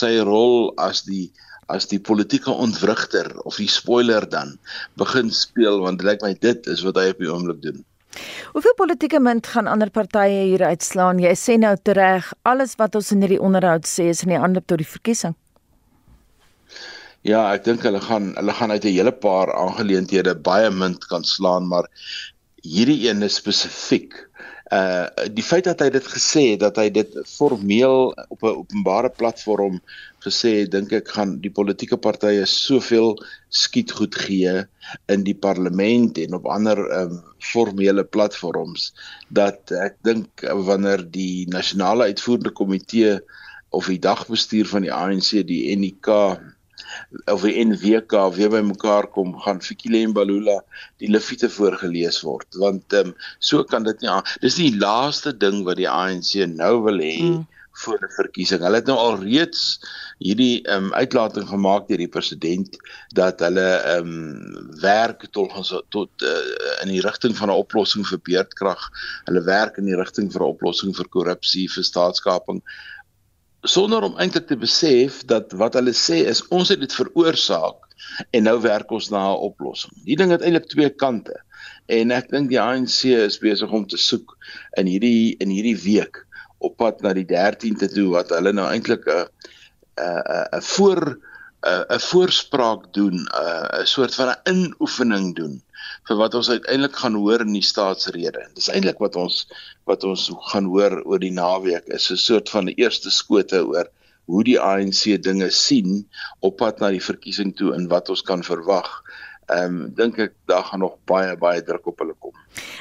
sy rol as die as die politieke ontwrigter of die spoiler dan begin speel want dit lyk my dit is wat hy op die oomblik doen. Hoeveel politieke munt gaan ander partye hier uitslaan? Jy sê nou tereg alles wat ons in hierdie onderhoud sê is in die aanloop tot die verkiesing. Ja, ek dink hulle gaan hulle gaan uit 'n hele paar aangeleenthede baie munt kan slaan, maar hierdie een is spesifiek. Uh die feit dat hy dit gesê het dat hy dit formeel op 'n openbare platform gesê het, dink ek gaan die politieke partye soveel skietgoed gee in die parlement en op ander um formele platforms dat ek dink wanneer die nasionale uitvoerende komitee of die dagbestuur van die ANC die NK of die NWK weer by mekaar kom gaan Fikile en Balula die leviete voorgeles word. Want ehm um, so kan dit nie aan dis die laaste ding wat die ANC nou wil hê mm. voor die verkiesing. Hulle het nou al reeds hierdie ehm um, uitlating gemaak deur die president dat hulle ehm um, werk tot tot uh, in die rigting van 'n oplossing vir beerdkrag. Hulle werk in die rigting vir 'n oplossing vir korrupsie vir staatskaping sonder om eintlik te besef dat wat hulle sê is ons het dit veroorsaak en nou werk ons na 'n oplossing. Die ding het eintlik twee kante. En ek dink die ANC is besig om te soek in hierdie in hierdie week op pad na die 13de toe wat hulle nou eintlik 'n 'n 'n voor 'n voorspraak doen, 'n soort van 'n inoefening doen vir wat ons uiteindelik gaan hoor in die staatsrede. Dis eintlik wat ons wat ons gaan hoor oor die naweek is 'n soort van die eerste skote oor hoe die ANC dinge sien op pad na die verkiesing toe en wat ons kan verwag. Ehm um, dink ek daar gaan nog baie baie druk op hulle kom.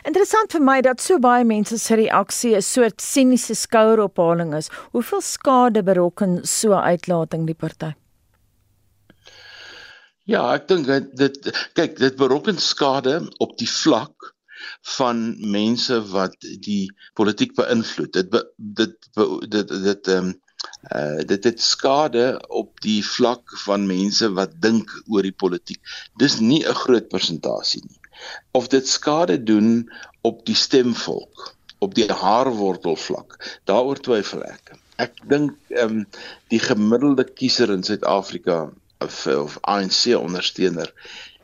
Interessant vir my dat so baie mense se reaksie 'n soort siniese skouerophaling is. Hoeveel skade berokken so uitlating die party? Ja, ek dink dit kyk dit berokken skade op die vlak van mense wat die politiek beïnvloed. Dit be, dit be, dit dit ehm um, uh dit het skade op die vlak van mense wat dink oor die politiek. Dis nie 'n groot persentasie nie. Of dit skade doen op die stemvolk, op die haarwortel vlak. Daaroor twyfel ek. Ek dink ehm um, die gemiddelde kiezer in Suid-Afrika of, ANC ondersteuner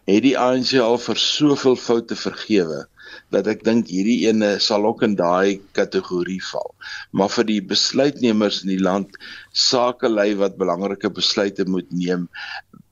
het die ANC al vir soveel foute vergewe dat ek dink hierdie ene sal ook in daai kategorie val. Maar vir die besluitnemers in die land, sakelei wat belangrike besluite moet neem,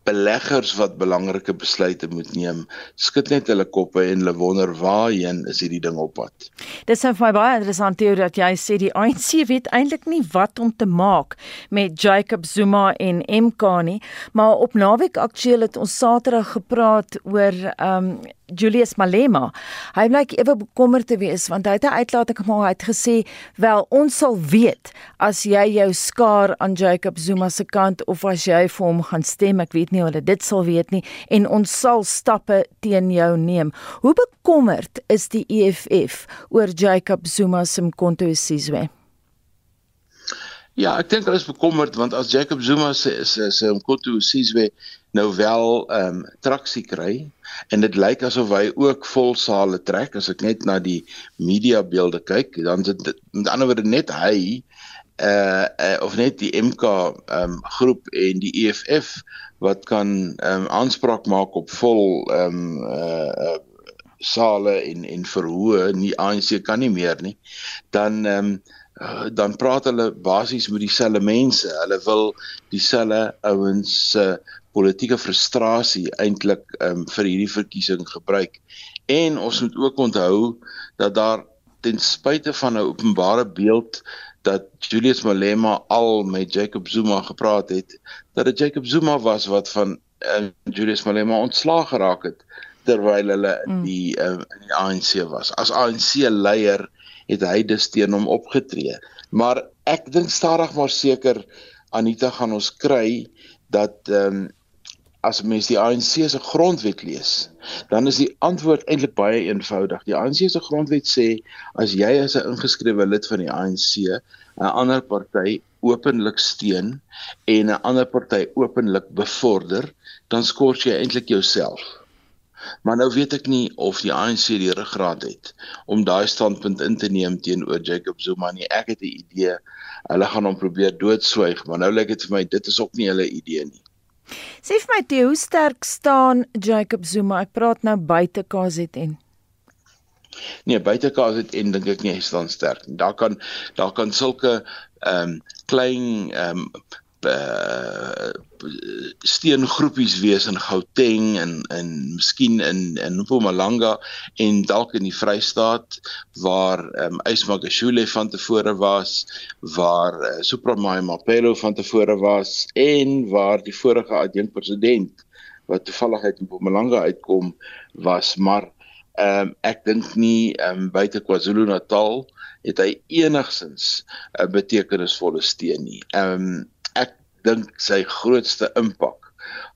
beleggers wat belangrike besluite moet neem, skud net hulle koppe en hulle wonder waarheen is hierdie ding op pad. Dis nou vir my baie interessant teorie dat jy sê die ANC weet eintlik nie wat om te maak met Jacob Zuma en MK nie, maar op naweek aktueel het ons Saterdag gepraat oor ehm um, Julius Malema. Hy blyk ewe bekommerd te wees want hy het 'n uitlating gemaak. Hy het gesê, "Wel, ons sal weet as jy jou skaar aan Jacob Zuma se kant of as jy vir hom gaan stem. Ek weet nie of hulle dit sal weet nie en ons sal stappe teen jou neem." Hoe bekommerd is die EFF oor Jacob Zuma se Mkhonto Sizwe? Ja, ek dink hulle is bekommerd want as Jacob Zuma se se se Mkhonto Sizwe nou wel ehm um, traksie kry. En dit lyk asof hy ook vol sale trek. As ek net na die media beelde kyk, dan dit met ander woorde net hy uh, uh of net die MK ehm um, groep en die EFF wat kan ehm um, aanspraak maak op vol ehm um, uh, uh sale en en verhoë. Nie ANC kan nie meer nie. Dan ehm um, dan praat hulle basies met dieselfde mense. Hulle wil dieselfde ouens se uh, politieke frustrasie eintlik um, vir hierdie verkiesing gebruik. En ons moet ook onthou dat daar ten spyte van 'n openbare beeld dat Julius Malema al met Jacob Zuma gepraat het, dat dit Jacob Zuma was wat van uh, Julius Malema ontslaag geraak het terwyl hulle in mm. die uh, in die ANC was. As ANC leier het hy dus teen hom opgetree. Maar ek dink stadig maar seker Anita gaan ons kry dat ehm um, as mens die ANC se grondwet lees, dan is die antwoord eintlik baie eenvoudig. Die ANC se grondwet sê as jy as 'n ingeskrewe lid van die ANC 'n ander party openlik steun en 'n ander party openlik bevorder, dan skors jy eintlik jouself. Maar nou weet ek nie of die ANC die ruggraat het om daai standpunt in te neem teenoor Jacob Zuma nie. Ek het 'n idee hulle gaan hom probeer doodswyg, maar nou lyk dit vir my dit is ook nie hulle idee nie. Sê vir my toe, hoe sterk staan Jacob Zuma? Ek praat nou buite KZN. Nee, buite KZN dink ek nie hy staan sterk nie. Daar kan daar kan sulke ehm um, klein ehm um, uh, steengroepies wees in Gauteng en in miskien in in Mpumalanga en dalk in die Vrystaat waar ehm um, Ysmagashule van tevore was, waar uh, Supramai Mapelo van tevore was en waar die vorige adjunk president wat toevallig uit Mpumalanga uitkom was, maar ehm um, ek dink nie ehm um, buite KwaZulu-Natal het hy enigsins 'n uh, betekenisvolle steun nie. Ehm um, dink sy grootste impak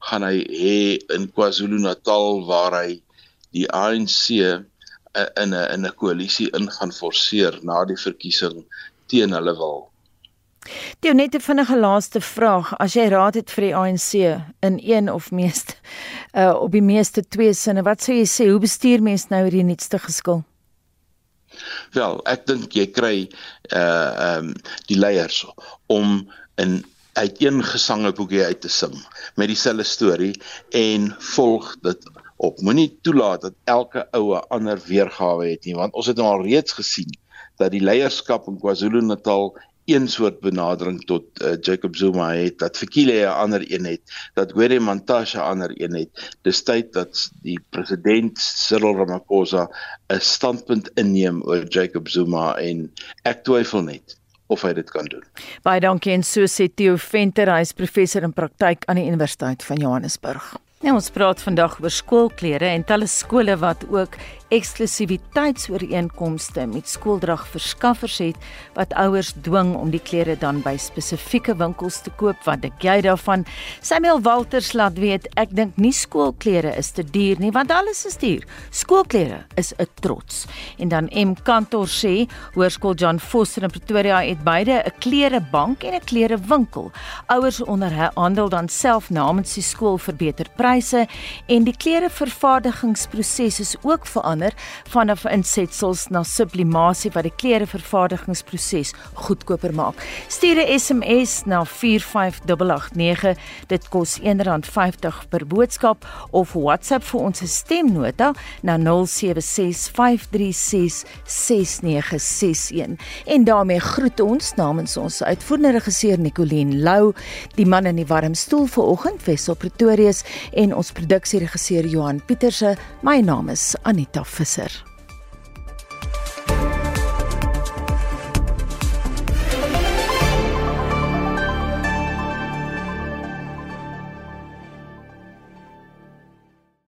gaan hy hê in KwaZulu-Natal waar hy die ANC in 'n in 'n koalisie in gaan forceer na die verkiesing teen hulle wil. Dit net 'n vinnige laaste vraag, as jy raad het vir die ANC in een of meeste uh op die meeste twee sinne, wat sou jy sê hoe bestuur mens nou hierdie nuutste geskil? Wel, ek dink jy kry uh ehm um, die leiers om in uit een gesangeboekie uit te sim met dieselfde storie en volg dit op. Moenie toelaat dat elke oue ander weergawe het nie, want ons het nou al reeds gesien dat die leierskap in KwaZulu-Natal een soort benadering tot uh, Jacob Zuma het, dat Fikile 'n ander een het, dat Gwede Mantashe 'n ander een het. Dis tyd dat die president Cyril Ramaphosa 'n standpunt inneem oor Jacob Zuma en ek twyfel net of hy dit kan doen. Baie dankie en so sê Theo Venter, hy is professor in praktyk aan die Universiteit van Johannesburg. Nou ons praat vandag oor skoolklere en talle skole wat ook eksklusiwiteitsooreenkomste met skooldragverskaffers het wat ouers dwing om die klere dan by spesifieke winkels te koop. Wat dink jy daarvan? Samuel Walters laat weet, ek dink nie skoolklere is te duur nie want alles is duur. Skoolklere is 'n trots. En dan M Kantor sê, Hoërskool John Foster in Pretoria het beide 'n klerebank en 'n klerewinkel. Ouers onderhandel dan self namens die skool vir beter pryse en die klerevervaardigingsproses is ook verander vanaf insetsels na sublimasie wat die klerevervaardigingsproses goedkoper maak. Stuur 'n SMS na 45889. Dit kos R1.50 per boodskap of WhatsApp vir ons stemnota na 0765366961. En daarmee groet ons namens ons uitvoerende regisseur Nicoline Lou, die man in die warm stoel vanoggend Wessel Pretorius en ons produksieregisseur Johan Pieterse. My naam is Anita Visser.